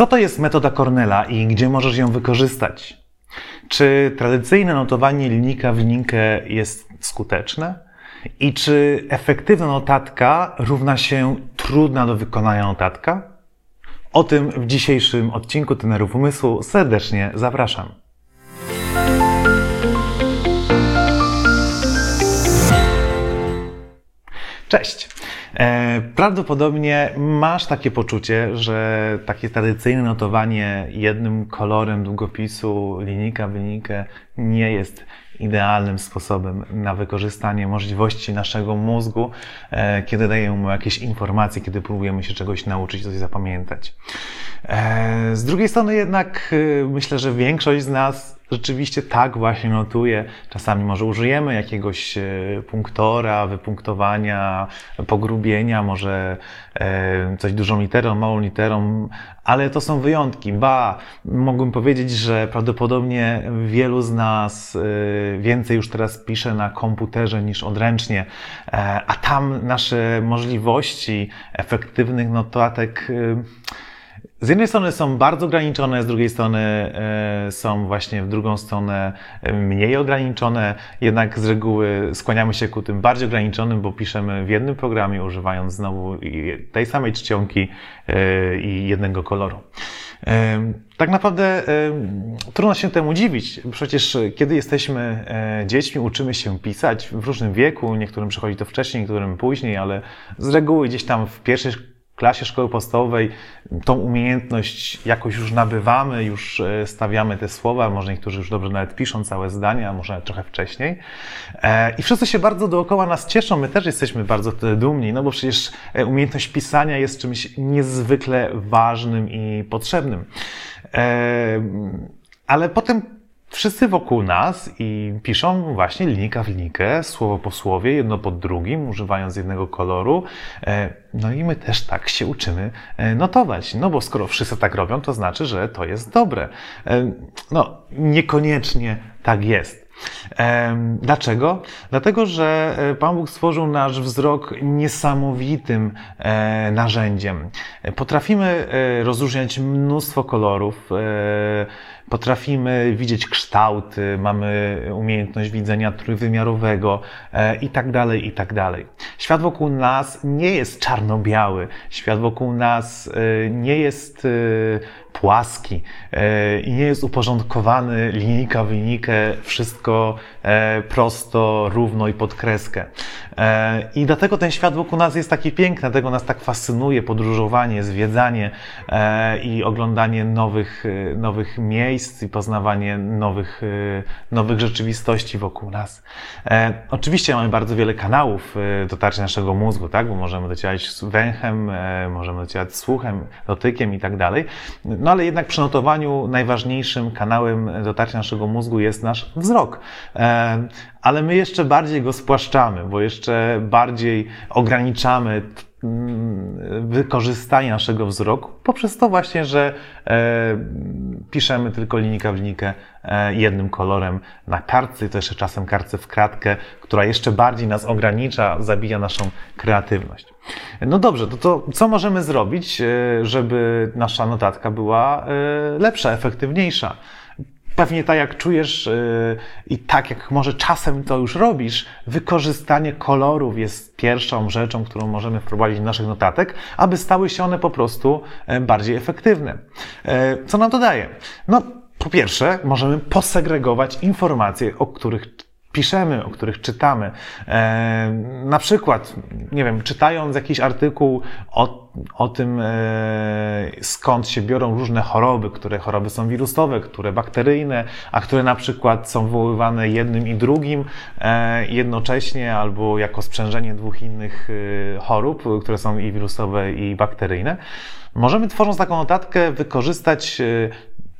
Co to jest metoda Cornella i gdzie możesz ją wykorzystać? Czy tradycyjne notowanie linijka w linijkę jest skuteczne? I czy efektywna notatka równa się trudna do wykonania notatka? O tym w dzisiejszym odcinku Tenerów Umysłu serdecznie zapraszam. Cześć. E, prawdopodobnie masz takie poczucie, że takie tradycyjne notowanie jednym kolorem długopisu, linijka w linijkę nie jest idealnym sposobem na wykorzystanie możliwości naszego mózgu, e, kiedy dajemy mu jakieś informacje, kiedy próbujemy się czegoś nauczyć, coś zapamiętać. E, z drugiej strony jednak myślę, że większość z nas rzeczywiście tak właśnie notuje. Czasami może użyjemy jakiegoś e, punktora, wypunktowania, pogrubienia, może e, coś dużą literą, małą literą, ale to są wyjątki. Ba, mógłbym powiedzieć, że prawdopodobnie wielu z nas e, więcej już teraz pisze na komputerze niż odręcznie, a tam nasze możliwości efektywnych notatek z jednej strony są bardzo ograniczone, z drugiej strony e, są właśnie w drugą stronę e, mniej ograniczone, jednak z reguły skłaniamy się ku tym bardziej ograniczonym, bo piszemy w jednym programie, używając znowu tej samej czcionki e, i jednego koloru. Tak naprawdę trudno się temu dziwić. Przecież kiedy jesteśmy dziećmi, uczymy się pisać w różnym wieku. Niektórym przychodzi to wcześniej, niektórym później, ale z reguły gdzieś tam w pierwszej klasie szkoły podstawowej tą umiejętność jakoś już nabywamy, już e, stawiamy te słowa, może niektórzy już dobrze nawet piszą całe zdania, może trochę wcześniej. E, I wszyscy się bardzo dookoła nas cieszą, my też jesteśmy bardzo dumni, no bo przecież e, umiejętność pisania jest czymś niezwykle ważnym i potrzebnym. Ale potem wszyscy wokół nas i piszą właśnie linijka w linijkę, słowo po słowie, jedno po drugim, używając jednego koloru. E, no i my też tak się uczymy e, notować. No bo skoro wszyscy tak robią, to znaczy, że to jest dobre. E, no, niekoniecznie tak jest. Dlaczego? Dlatego, że Pan Bóg stworzył nasz wzrok niesamowitym narzędziem. Potrafimy rozróżniać mnóstwo kolorów, potrafimy widzieć kształty, mamy umiejętność widzenia trójwymiarowego e, i tak dalej, i tak dalej. Świat wokół nas nie jest czarno-biały, świat wokół nas e, nie jest e, płaski i nie jest uporządkowany linijka w wszystko prosto, równo i pod kreskę. I dlatego ten świat wokół nas jest taki piękny, dlatego nas tak fascynuje podróżowanie, zwiedzanie i oglądanie nowych, nowych miejsc, miejsc i poznawanie nowych, y, nowych rzeczywistości wokół nas. E, oczywiście mamy bardzo wiele kanałów y, dotarcia naszego mózgu, tak? bo możemy docierać węchem, e, możemy docierać słuchem, dotykiem i tak dalej. No ale jednak przy notowaniu najważniejszym kanałem dotarcia naszego mózgu jest nasz wzrok. E, ale my jeszcze bardziej go spłaszczamy, bo jeszcze bardziej ograniczamy wykorzystanie naszego wzroku poprzez to właśnie, że e, piszemy tylko linijka w linijkę e, jednym kolorem na kartce, to jeszcze czasem kartce w kratkę, która jeszcze bardziej nas ogranicza, zabija naszą kreatywność. No dobrze, to, to co możemy zrobić, e, żeby nasza notatka była lepsza, efektywniejsza? Pewnie tak jak czujesz yy, i tak jak może czasem to już robisz, wykorzystanie kolorów jest pierwszą rzeczą, którą możemy wprowadzić do naszych notatek, aby stały się one po prostu yy, bardziej efektywne. Yy, co nam to daje? No, po pierwsze, możemy posegregować informacje, o których piszemy, o których czytamy. E, na przykład, nie wiem, czytając jakiś artykuł o, o tym, e, skąd się biorą różne choroby, które choroby są wirusowe, które bakteryjne, a które na przykład są wywoływane jednym i drugim e, jednocześnie albo jako sprzężenie dwóch innych e, chorób, które są i wirusowe, i bakteryjne. Możemy tworząc taką notatkę wykorzystać e,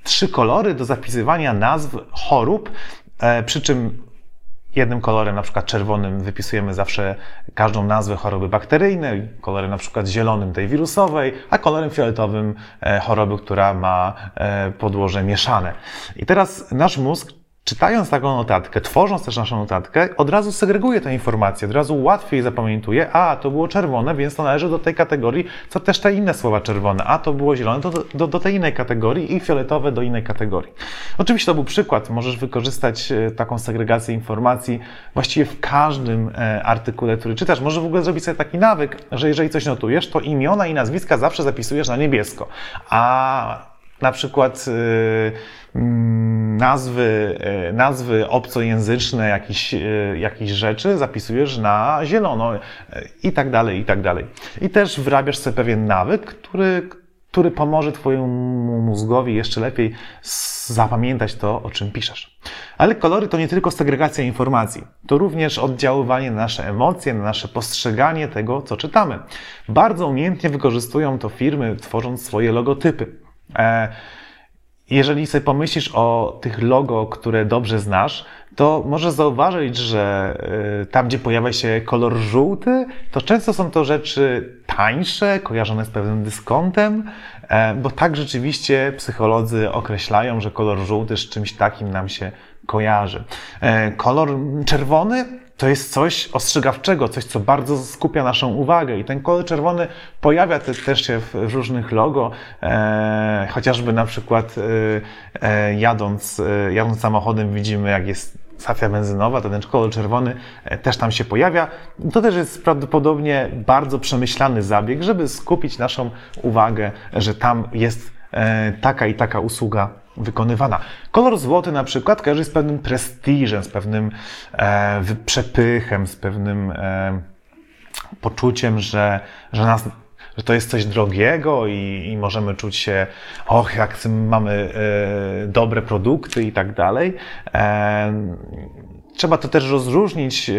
trzy kolory do zapisywania nazw chorób, e, przy czym jednym kolorem, na przykład czerwonym, wypisujemy zawsze każdą nazwę choroby bakteryjnej, kolorem na przykład zielonym tej wirusowej, a kolorem fioletowym e, choroby, która ma e, podłoże mieszane. I teraz nasz mózg czytając taką notatkę, tworząc też naszą notatkę, od razu segreguje tę informację, od razu łatwiej zapamiętuje, a to było czerwone, więc to należy do tej kategorii, co też te inne słowa czerwone, a to było zielone, to do, do, do tej innej kategorii i fioletowe do innej kategorii. Oczywiście to był przykład, możesz wykorzystać e, taką segregację informacji właściwie w każdym e, artykule, który czytasz. Może w ogóle zrobić sobie taki nawyk, że jeżeli coś notujesz, to imiona i nazwiska zawsze zapisujesz na niebiesko, a na przykład yy, nazwy, yy, nazwy obcojęzyczne jakichś, yy, jakichś rzeczy zapisujesz na zielono i tak dalej, i tak dalej. I też wyrabiasz sobie pewien nawyk, który, który pomoże Twojemu mózgowi jeszcze lepiej zapamiętać to, o czym piszesz. Ale kolory to nie tylko segregacja informacji, to również oddziaływanie na nasze emocje, na nasze postrzeganie tego, co czytamy. Bardzo umiejętnie wykorzystują to firmy, tworząc swoje logotypy. E, jeżeli sobie pomyślisz o tych logo, które dobrze znasz, to możesz zauważyć, że e, tam, gdzie pojawia się kolor żółty, to często są to rzeczy tańsze, kojarzone z pewnym dyskontem, e, bo tak rzeczywiście psycholodzy określają, że kolor żółty z czymś takim nam się kojarzy. Kolor czerwony to jest coś ostrzegawczego, coś, co bardzo skupia naszą uwagę. I ten kolor czerwony pojawia te, też się w, różnych logo, e, chociażby na przykład e, e jadąc, e, jadąc samochodem widzimy, jak jest stacja benzynowa, ten kolor czerwony e, też tam się pojawia. To też jest prawdopodobnie bardzo przemyślany zabieg, żeby skupić naszą uwagę, że tam jest e, taka i taka usługa wykonywana. Kolor złoty na przykład kojarzy z pewnym prestiżem, z pewnym e, przepychem, z pewnym e, poczuciem, że, że, nas, że to jest coś drogiego i, i możemy czuć się, och, jak mamy e, dobre produkty i tak dalej. E, trzeba to też rozróżnić e,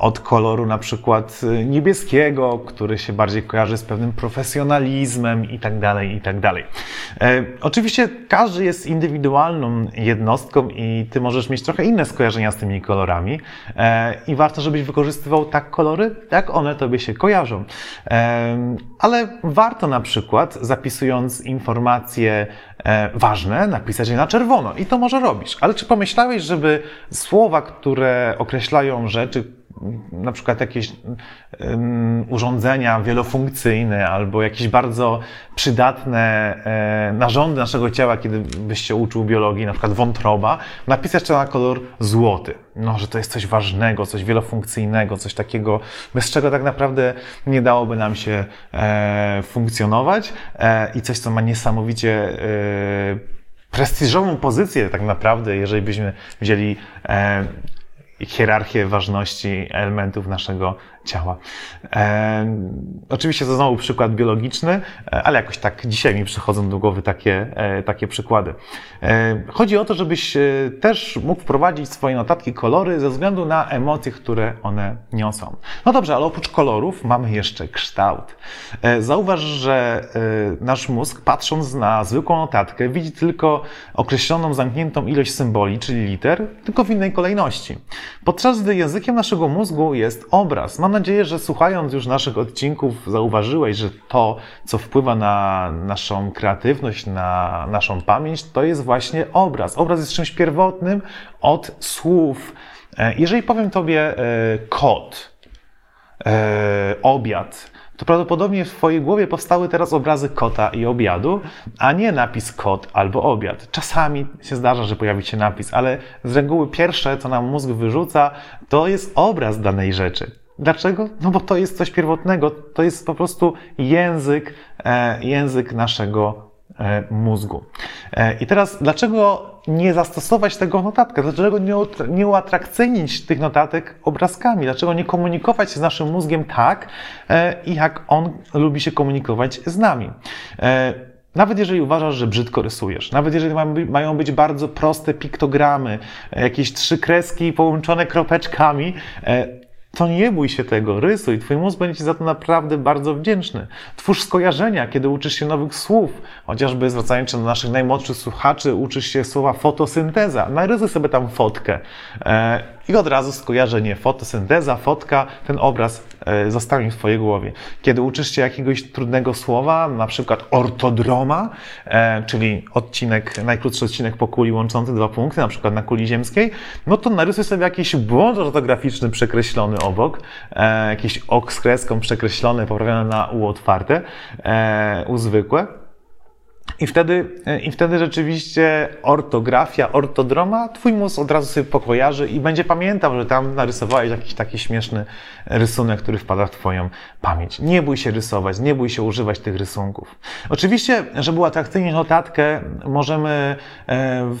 od koloru na przykład y, niebieskiego, który się bardziej kojarzy z pewnym profesjonalizmem i tak dalej, i tak dalej. E, oczywiście każdy jest indywidualną jednostką i ty możesz mieć trochę inne skojarzenia z tymi kolorami e, i warto, żebyś wykorzystywał tak kolory, jak one tobie się kojarzą. Ale warto na przykład zapisując informacje e, ważne, napisać je na czerwono i to może robisz. Ale czy pomyślałeś, żeby słowa, które określają rzeczy, na przykład jakieś urządzenia wielofunkcyjne albo jakieś bardzo przydatne e, narządy naszego ciała, kiedy byś się uczył biologii, na przykład wątroba, napisać to na kolor złoty. No, że to jest coś ważnego, coś wielofunkcyjnego, coś takiego, bez czego tak naprawdę nie dałoby nam się e, funkcjonować e, i coś, co ma niesamowicie prestiżową pozycję tak naprawdę, jeżeli byśmy wzięli hierarchię ważności elementów naszego ciała. E, oczywiście to znowu przykład biologiczny, e, ale jakoś tak dzisiaj mi przychodzą do głowy takie, e, takie przykłady. E, chodzi o to, żebyś e, też mógł wprowadzić swoje notatki kolory ze względu na emocje, które one niosą. No dobrze, ale oprócz kolorów mamy jeszcze kształt. E, zauważ, że nasz mózg patrząc na zwykłą notatkę widzi tylko określoną, zamkniętą ilość symboli, czyli liter, tylko w innej kolejności. Podczas gdy językiem naszego mózgu jest obraz. Mam nadzieję, że słuchając już naszych odcinków zauważyłeś, że to, co wpływa na naszą kreatywność, na naszą pamięć, to jest właśnie obraz. Obraz jest czymś pierwotnym od słów. E, jeżeli powiem Tobie e, kot, e, obiad, to prawdopodobnie w Twojej głowie powstały teraz obrazy kota i obiadu, a nie napis kot albo obiad. Czasami się zdarza, że pojawi się napis, ale z reguły pierwsze, co nam mózg wyrzuca, to jest obraz danej rzeczy. Dlaczego? No bo to jest coś pierwotnego, to jest po prostu język, e, język naszego e, mózgu. E, I teraz, dlaczego nie zastosować tego w notatkach? Dlaczego nie, nie uatrakcyjnić tych notatek obrazkami? Dlaczego nie komunikować się z naszym mózgiem tak, jak on lubi się komunikować z nami? Nawet jeżeli uważasz, że brzydko rysujesz, nawet jeżeli mają być bardzo proste piktogramy, jakieś trzy kreski połączone kropeczkami, to nie bój się tego, rysuj. Twój mózg będzie Ci za to naprawdę bardzo wdzięczny. Twórz skojarzenia, kiedy uczysz się nowych słów. Chociażby zwracając się do naszych najmłodszych słuchaczy, uczysz się słowa fotosynteza. Narysuj sobie tam fotkę. E, i od razu skojarzenie fotosynteza, fotka, ten obraz e, zostanie w Twojej głowie. Kiedy uczysz się jakiegoś trudnego słowa, na przykład ortodroma, e, czyli odcinek, najkrótszy odcinek po kuli łączący dwa punkty, na przykład na kuli ziemskiej, no to narysuj sobie jakiś błąd ortograficzny przekreślony obok, e, jakiś ok z kreską przekreślony, poprawiony na u otwarte, u zwykłe. I wtedy, I wtedy rzeczywiście ortografia, ortodroma, twój mózg od razu sobie pokojarzy i będzie pamiętał, że tam narysowałeś jakiś taki śmieszny rysunek, który wpada w twoją pamięć. Nie bój się rysować, nie bój się używać tych rysunków. Oczywiście, żeby uatrakcyjnić notatkę, możemy e,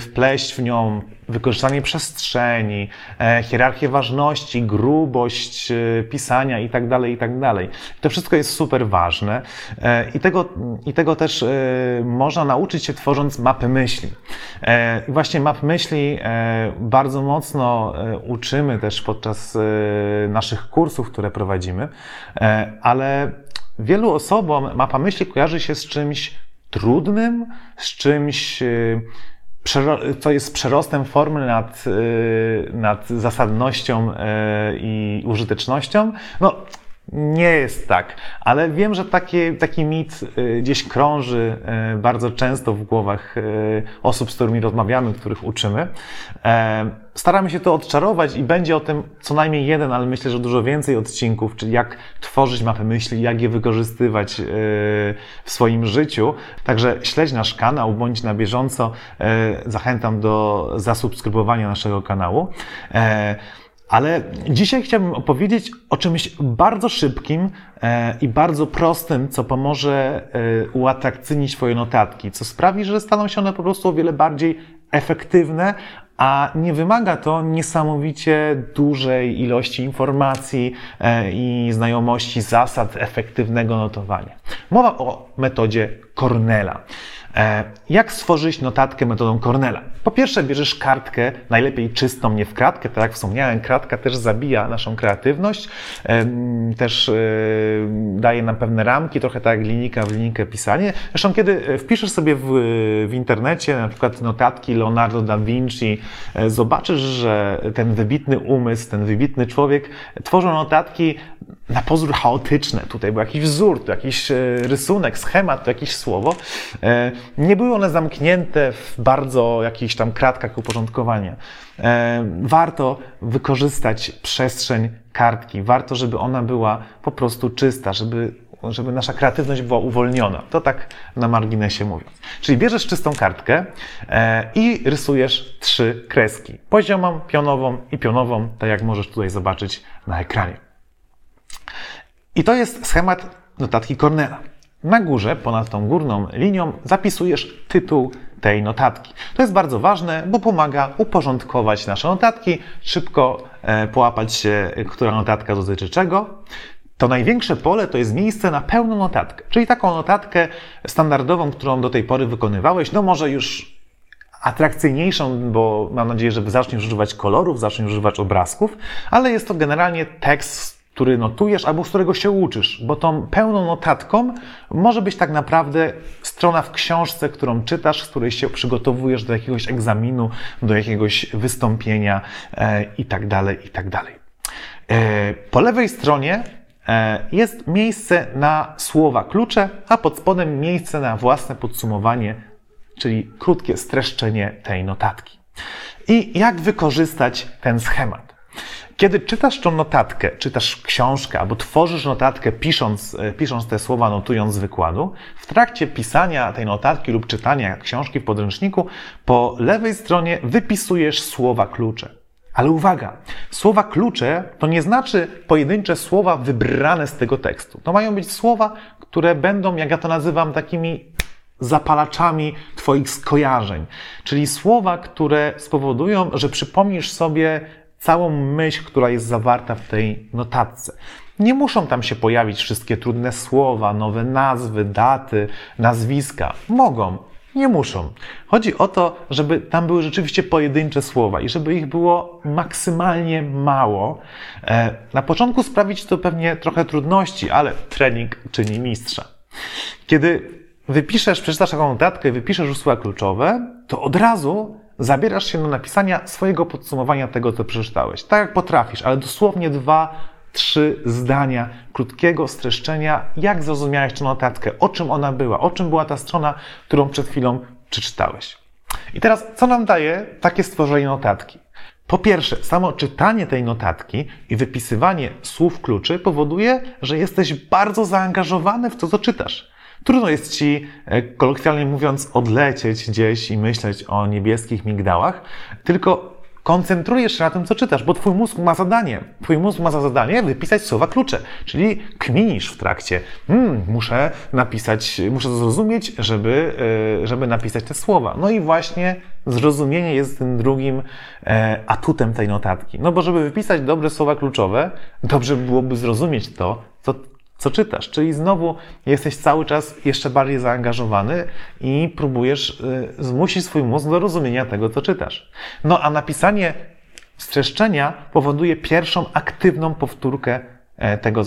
wpleść w nią wykorzystanie przestrzeni, e, hierarchię ważności, grubość e, pisania itd., tak itd. Tak to wszystko jest super ważne e, i tego, i tego też można nauczyć się tworząc mapy myśli. I właśnie map myśli bardzo mocno uczymy też podczas naszych kursów, które prowadzimy, ale wielu osobom mapa myśli kojarzy się z czymś trudnym, z czymś co jest przerostem formy nad, y, nad zasadnością y, i użytecznością. No, nie jest tak, ale wiem, że taki, mit y, gdzieś krąży bardzo często w głowach osób, z którymi rozmawiamy, których uczymy. E, staramy się to odczarować i będzie o tym co najmniej jeden, ale myślę, że dużo więcej odcinków, czyli jak tworzyć mapy myśli, jak je wykorzystywać e, w swoim życiu. Także śledź nasz kanał, bądź na bieżąco. E, zachęcam do zasubskrybowania naszego kanału. E, ale dzisiaj chciałbym opowiedzieć o czymś bardzo szybkim i bardzo prostym, co pomoże uatrakcyjnić Twoje notatki, co sprawi, że staną się one po prostu o wiele bardziej efektywne, a nie wymaga to niesamowicie dużej ilości informacji e, i znajomości zasad efektywnego notowania. Mowa o metodzie Cornella. E, jak stworzyć notatkę metodą Cornella? Po pierwsze, bierzesz kartkę, najlepiej czystą, nie w kratkę. Tak jak wspomniałem, kratka też zabija naszą kreatywność, też e, daje nam pewne ramki, trochę tak jak linijka w linijkę pisanie. Zresztą, kiedy wpiszesz sobie w, w internecie na przykład notatki Leonardo da Vinci, e, zobaczysz, że ten wybitny umysł, ten wybitny człowiek tworzył notatki na pozór chaotyczne. Tutaj był jakiś wzór, tu jakiś rysunek, schemat, tu jakieś słowo. Nie były one zamknięte w bardzo jakichś tam kratkach uporządkowania. E, warto wykorzystać przestrzeń kartki, warto, żeby ona była po prostu czysta, żeby, żeby nasza kreatywność była uwolniona. To tak na marginesie mówiąc. Czyli bierzesz czystą kartkę e, i rysujesz trzy kreski. Poziomą, pionową i pionową, tak jak możesz tutaj zobaczyć na ekranie. I to jest schemat notatki Cornela. Na górze, ponad tą górną linią, zapisujesz tytuł tej notatki. To jest bardzo ważne, bo pomaga uporządkować nasze notatki, szybko e, połapać się, która notatka dotyczy czego. To największe pole to jest miejsce na pełną notatkę, czyli taką notatkę standardową, którą do tej pory wykonywałeś, no może już atrakcyjniejszą, bo mam nadzieję, że zaczniesz używać kolorów, zaczniesz używać obrazków, ale jest to generalnie tekst który notujesz albo z którego się uczysz, bo tą pełną notatką może być tak naprawdę strona w książce, którą czytasz, z której się przygotowujesz do jakiegoś egzaminu, do jakiegoś wystąpienia e, itd. Tak itd. Tak e, po lewej stronie e, jest miejsce na słowa klucze, a pod spodem miejsce na własne podsumowanie, czyli krótkie streszczenie tej notatki. I jak wykorzystać ten schemat? Kiedy czytasz tą notatkę, czytasz książkę albo tworzysz notatkę pisząc, e, pisząc te słowa, notując z wykładu, w trakcie pisania tej notatki lub czytania książki w podręczniku, po lewej stronie wypisujesz słowa klucze. Ale uwaga, słowa klucze to nie znaczy pojedyncze słowa wybrane z tego tekstu. To mają być słowa, które będą, jak ja to nazywam, takimi zapalaczami Twoich skojarzeń. Czyli słowa, które spowodują, że przypomnisz sobie całą myśl, która jest zawarta w tej notatce. Nie muszą tam się pojawić wszystkie trudne słowa, nowe nazwy, daty, nazwiska. Mogą, nie muszą. Chodzi o to, żeby tam były rzeczywiście pojedyncze słowa i żeby ich było maksymalnie mało. E, na początku sprawić to pewnie trochę trudności, ale trening czyni mistrza. Kiedy wypiszesz, przeczytasz taką notatkę i wypiszesz słowa kluczowe, to od razu zabierasz się do napisania swojego podsumowania tego, co przeczytałeś. Tak jak potrafisz, ale dosłownie dwa, trzy zdania krótkiego streszczenia, jak zrozumiałeś tę notatkę, o czym ona była, o czym była ta strona, którą przed chwilą przeczytałeś. I teraz, co nam daje takie stworzenie notatki? Po pierwsze, samo czytanie tej notatki i wypisywanie słów kluczy powoduje, że jesteś bardzo zaangażowany w to, co czytasz. Trudno jest ci, e, kolokwialnie mówiąc, odlecieć gdzieś i myśleć o niebieskich migdałach, tylko koncentrujesz się na tym, co czytasz, bo twój mózg ma zadanie. Twój mózg ma za zadanie wypisać słowa klucze, czyli kminisz w trakcie. Hmm, muszę napisać, muszę zrozumieć, żeby, e, żeby napisać te słowa. No i właśnie zrozumienie jest tym drugim e, atutem tej notatki. No bo żeby wypisać dobre słowa kluczowe, dobrze byłoby zrozumieć to, co co czytasz. Czyli znowu jesteś cały czas jeszcze bardziej zaangażowany i próbujesz y, zmusić swój mózg do rozumienia tego, co czytasz. No a napisanie streszczenia powoduje pierwszą aktywną powtórkę e, tego,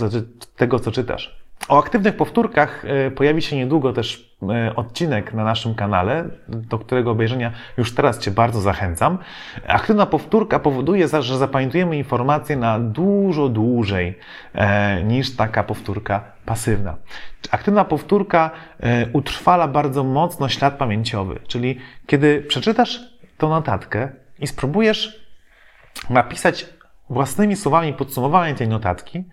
tego co czytasz. O aktywnych powtórkach e, pojawi się niedługo też e, odcinek na naszym kanale, do którego obejrzenia już teraz Cię bardzo zachęcam. Aktywna powtórka powoduje, że zapamiętujemy informacje na dużo dłużej e, niż taka powtórka pasywna. Aktywna powtórka utrwala bardzo mocno ślad pamięciowy, czyli kiedy przeczytasz tą notatkę i spróbujesz napisać własnymi słowami podsumowanie tej notatki,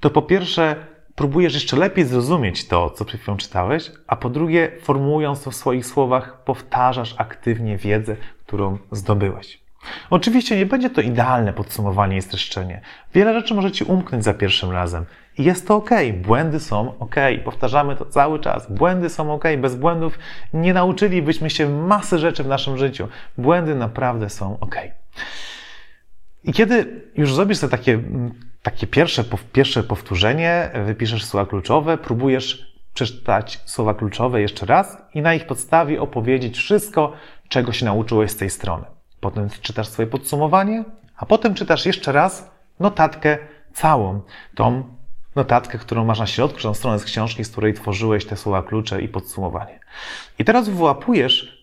to po pierwsze próbujesz jeszcze lepiej zrozumieć to, co przed chwilą czytałeś, a po drugie, formułując to w swoich słowach, powtarzasz aktywnie wiedzę, którą zdobyłeś. Oczywiście nie będzie to idealne podsumowanie i streszczenie. Wiele rzeczy może Ci umknąć za pierwszym razem. I jest to ok, błędy są ok, powtarzamy to cały czas. Błędy są ok, bez błędów nie nauczylibyśmy się masy rzeczy w naszym życiu. Błędy naprawdę są ok. I kiedy już zrobisz sobie takie takie pierwsze, pierwsze powtórzenie, wypiszesz słowa kluczowe, próbujesz przeczytać słowa kluczowe jeszcze raz i na ich podstawie opowiedzieć wszystko, czego się nauczyłeś z tej strony. Potem czytasz swoje podsumowanie, a potem czytasz jeszcze raz notatkę całą, tą notatkę, którą masz na środku, tą stronę z książki, z której tworzyłeś te słowa klucze i podsumowanie. I teraz wyłapujesz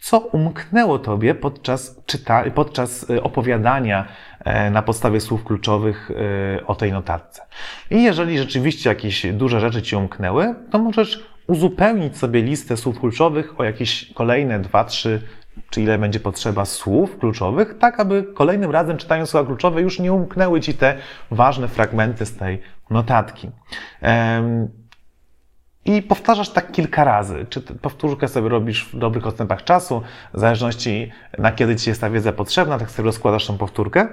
co umknęło Tobie podczas, czyta, podczas y, opowiadania e, na podstawie słów kluczowych y, o tej notatce. I jeżeli rzeczywiście jakieś duże rzeczy Ci umknęły, to możesz uzupełnić sobie listę słów kluczowych o jakieś kolejne dwa, trzy czy ile będzie potrzeba słów kluczowych, tak aby kolejnym razem czytając słowa kluczowe już nie umknęły Ci te ważne fragmenty z tej notatki. I powtarzasz tak kilka razy. Czy powtórkę sobie robisz w dobrych odstępach czasu, w zależności na kiedy ci jest ta wiedza potrzebna, tak sobie rozkładasz tą powtórkę.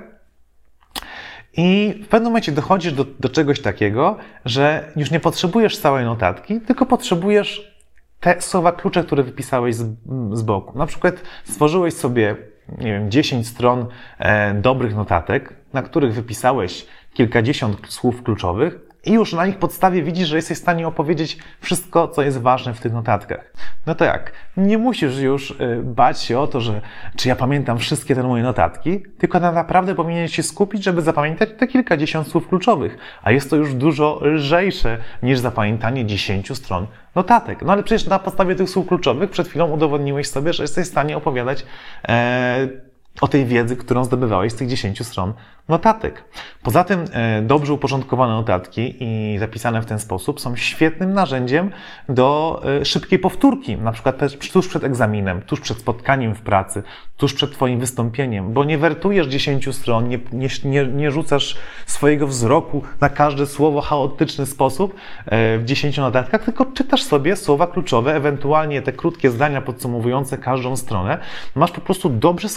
I w pewnym momencie dochodzisz do, do czegoś takiego, że już nie potrzebujesz całej notatki, tylko potrzebujesz te słowa klucze, które wypisałeś z, z boku. Na przykład stworzyłeś sobie, nie wiem, 10 stron e, dobrych notatek, na których wypisałeś kilkadziesiąt słów kluczowych, i już na ich podstawie widzisz, że jesteś w stanie opowiedzieć wszystko, co jest ważne w tych notatkach. No to jak? Nie musisz już y, bać się o to, że czy ja pamiętam wszystkie te moje notatki, tylko naprawdę powinien się skupić, żeby zapamiętać te kilkadziesiąt słów kluczowych. A jest to już dużo lżejsze niż zapamiętanie dziesięciu stron notatek. No ale przecież na podstawie tych słów kluczowych przed chwilą udowodniłeś sobie, że jesteś w stanie opowiadać e, o tej wiedzy, którą zdobywałeś z tych 10 stron notatek. Poza tym e, dobrze uporządkowane notatki i zapisane w ten sposób są świetnym narzędziem do e, szybkiej powtórki, na przykład tuż przed egzaminem, tuż przed spotkaniem w pracy, tuż przed Twoim wystąpieniem, bo nie wertujesz 10 stron, nie, nie, nie rzucasz swojego wzroku na każde słowo chaotyczny sposób e, w 10 notatkach, tylko czytasz sobie słowa kluczowe, ewentualnie te krótkie zdania podsumowujące każdą stronę. Masz po prostu dobrze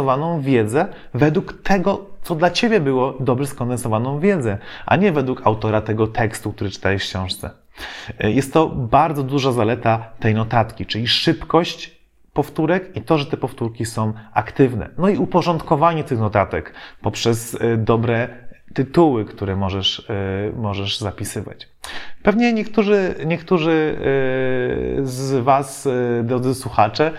skondensowaną wiedzę według tego, co dla Ciebie było dobrze skondensowaną wiedzę, a nie według autora tego tekstu, który czytałeś w książce. E, jest to bardzo duża zaleta tej notatki, czyli szybkość powtórek i to, że te powtórki są aktywne. No i uporządkowanie tych notatek poprzez e, dobre tytuły, które możesz, e, możesz zapisywać. Pewnie niektórzy, niektórzy z Was, drodzy słuchacze,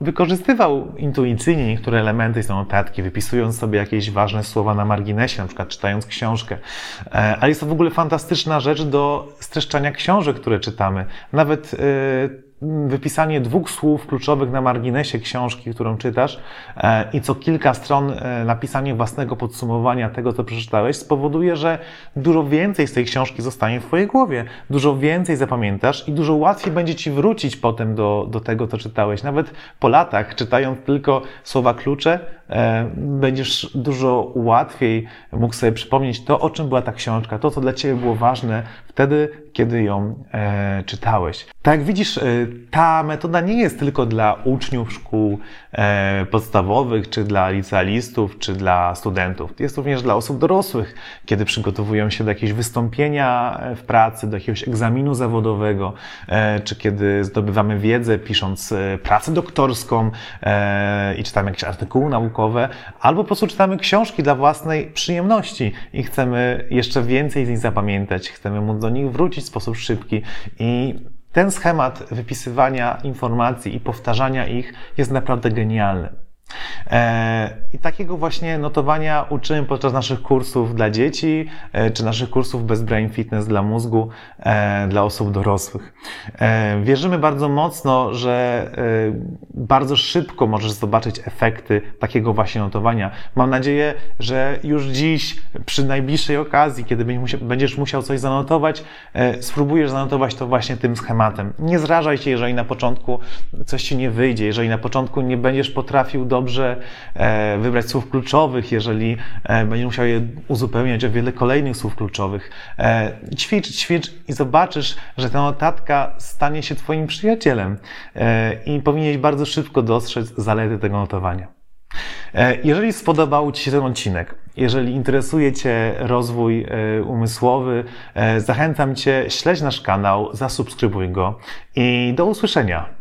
wykorzystywał intuicyjnie niektóre elementy z notatki, wypisując sobie jakieś ważne słowa na marginesie, na przykład czytając książkę. E, ale jest to w ogóle fantastyczna rzecz do streszczania książek, które czytamy. Nawet e, wypisanie dwóch słów kluczowych na marginesie książki, którą czytasz e, i co kilka stron e, napisanie własnego podsumowania tego, co przeczytałeś, spowoduje, że dużo więcej z tej książki zostanie w Twojej głowie, dużo więcej zapamiętasz i dużo łatwiej będzie Ci wrócić potem do, do tego, co czytałeś. Nawet po latach, czytając tylko słowa klucze, e, będziesz dużo łatwiej mógł sobie przypomnieć to, o czym była ta książka, to, co dla Ciebie było ważne wtedy, kiedy ją czytałeś. Tak jak widzisz, ta metoda nie jest tylko dla uczniów szkół e, podstawowych, czy dla licealistów, czy dla studentów. Jest również dla osób dorosłych, kiedy przygotowują się do jakiegoś wystąpienia w pracy, do jakiegoś egzaminu zawodowego, e, czy kiedy zdobywamy wiedzę, pisząc e, pracę doktorską i czytamy jakieś artykuły naukowe, albo po prostu czytamy książki dla własnej przyjemności i chcemy jeszcze więcej z nich zapamiętać, chcemy móc do nich wrócić w sposób szybki i ten schemat wypisywania informacji i powtarzania ich jest naprawdę genialny. E, I takiego właśnie notowania uczymy podczas naszych kursów dla dzieci, e, czy naszych kursów bez brain fitness dla mózgu, e, dla osób dorosłych. Wierzymy bardzo mocno, że bardzo szybko możesz zobaczyć efekty takiego właśnie notowania. Mam nadzieję, że już dziś, przy najbliższej okazji, kiedy będziesz musiał coś zanotować, spróbujesz zanotować to właśnie tym schematem. Nie zrażaj się, jeżeli na początku coś ci nie wyjdzie, jeżeli na początku nie będziesz potrafił do dobrze e, wybrać słów kluczowych, jeżeli e, będzie musiał je uzupełniać o wiele kolejnych słów kluczowych. E, ćwicz, ćwicz i zobaczysz, że ta notatka stanie się Twoim przyjacielem i powinieneś bardzo szybko dostrzec zalety tego notowania. Jeżeli spodobał Ci się ten odcinek, jeżeli interesuje Cię rozwój umysłowy, zachęcam Cię, śledź nasz kanał, zasubskrybuj go i do usłyszenia.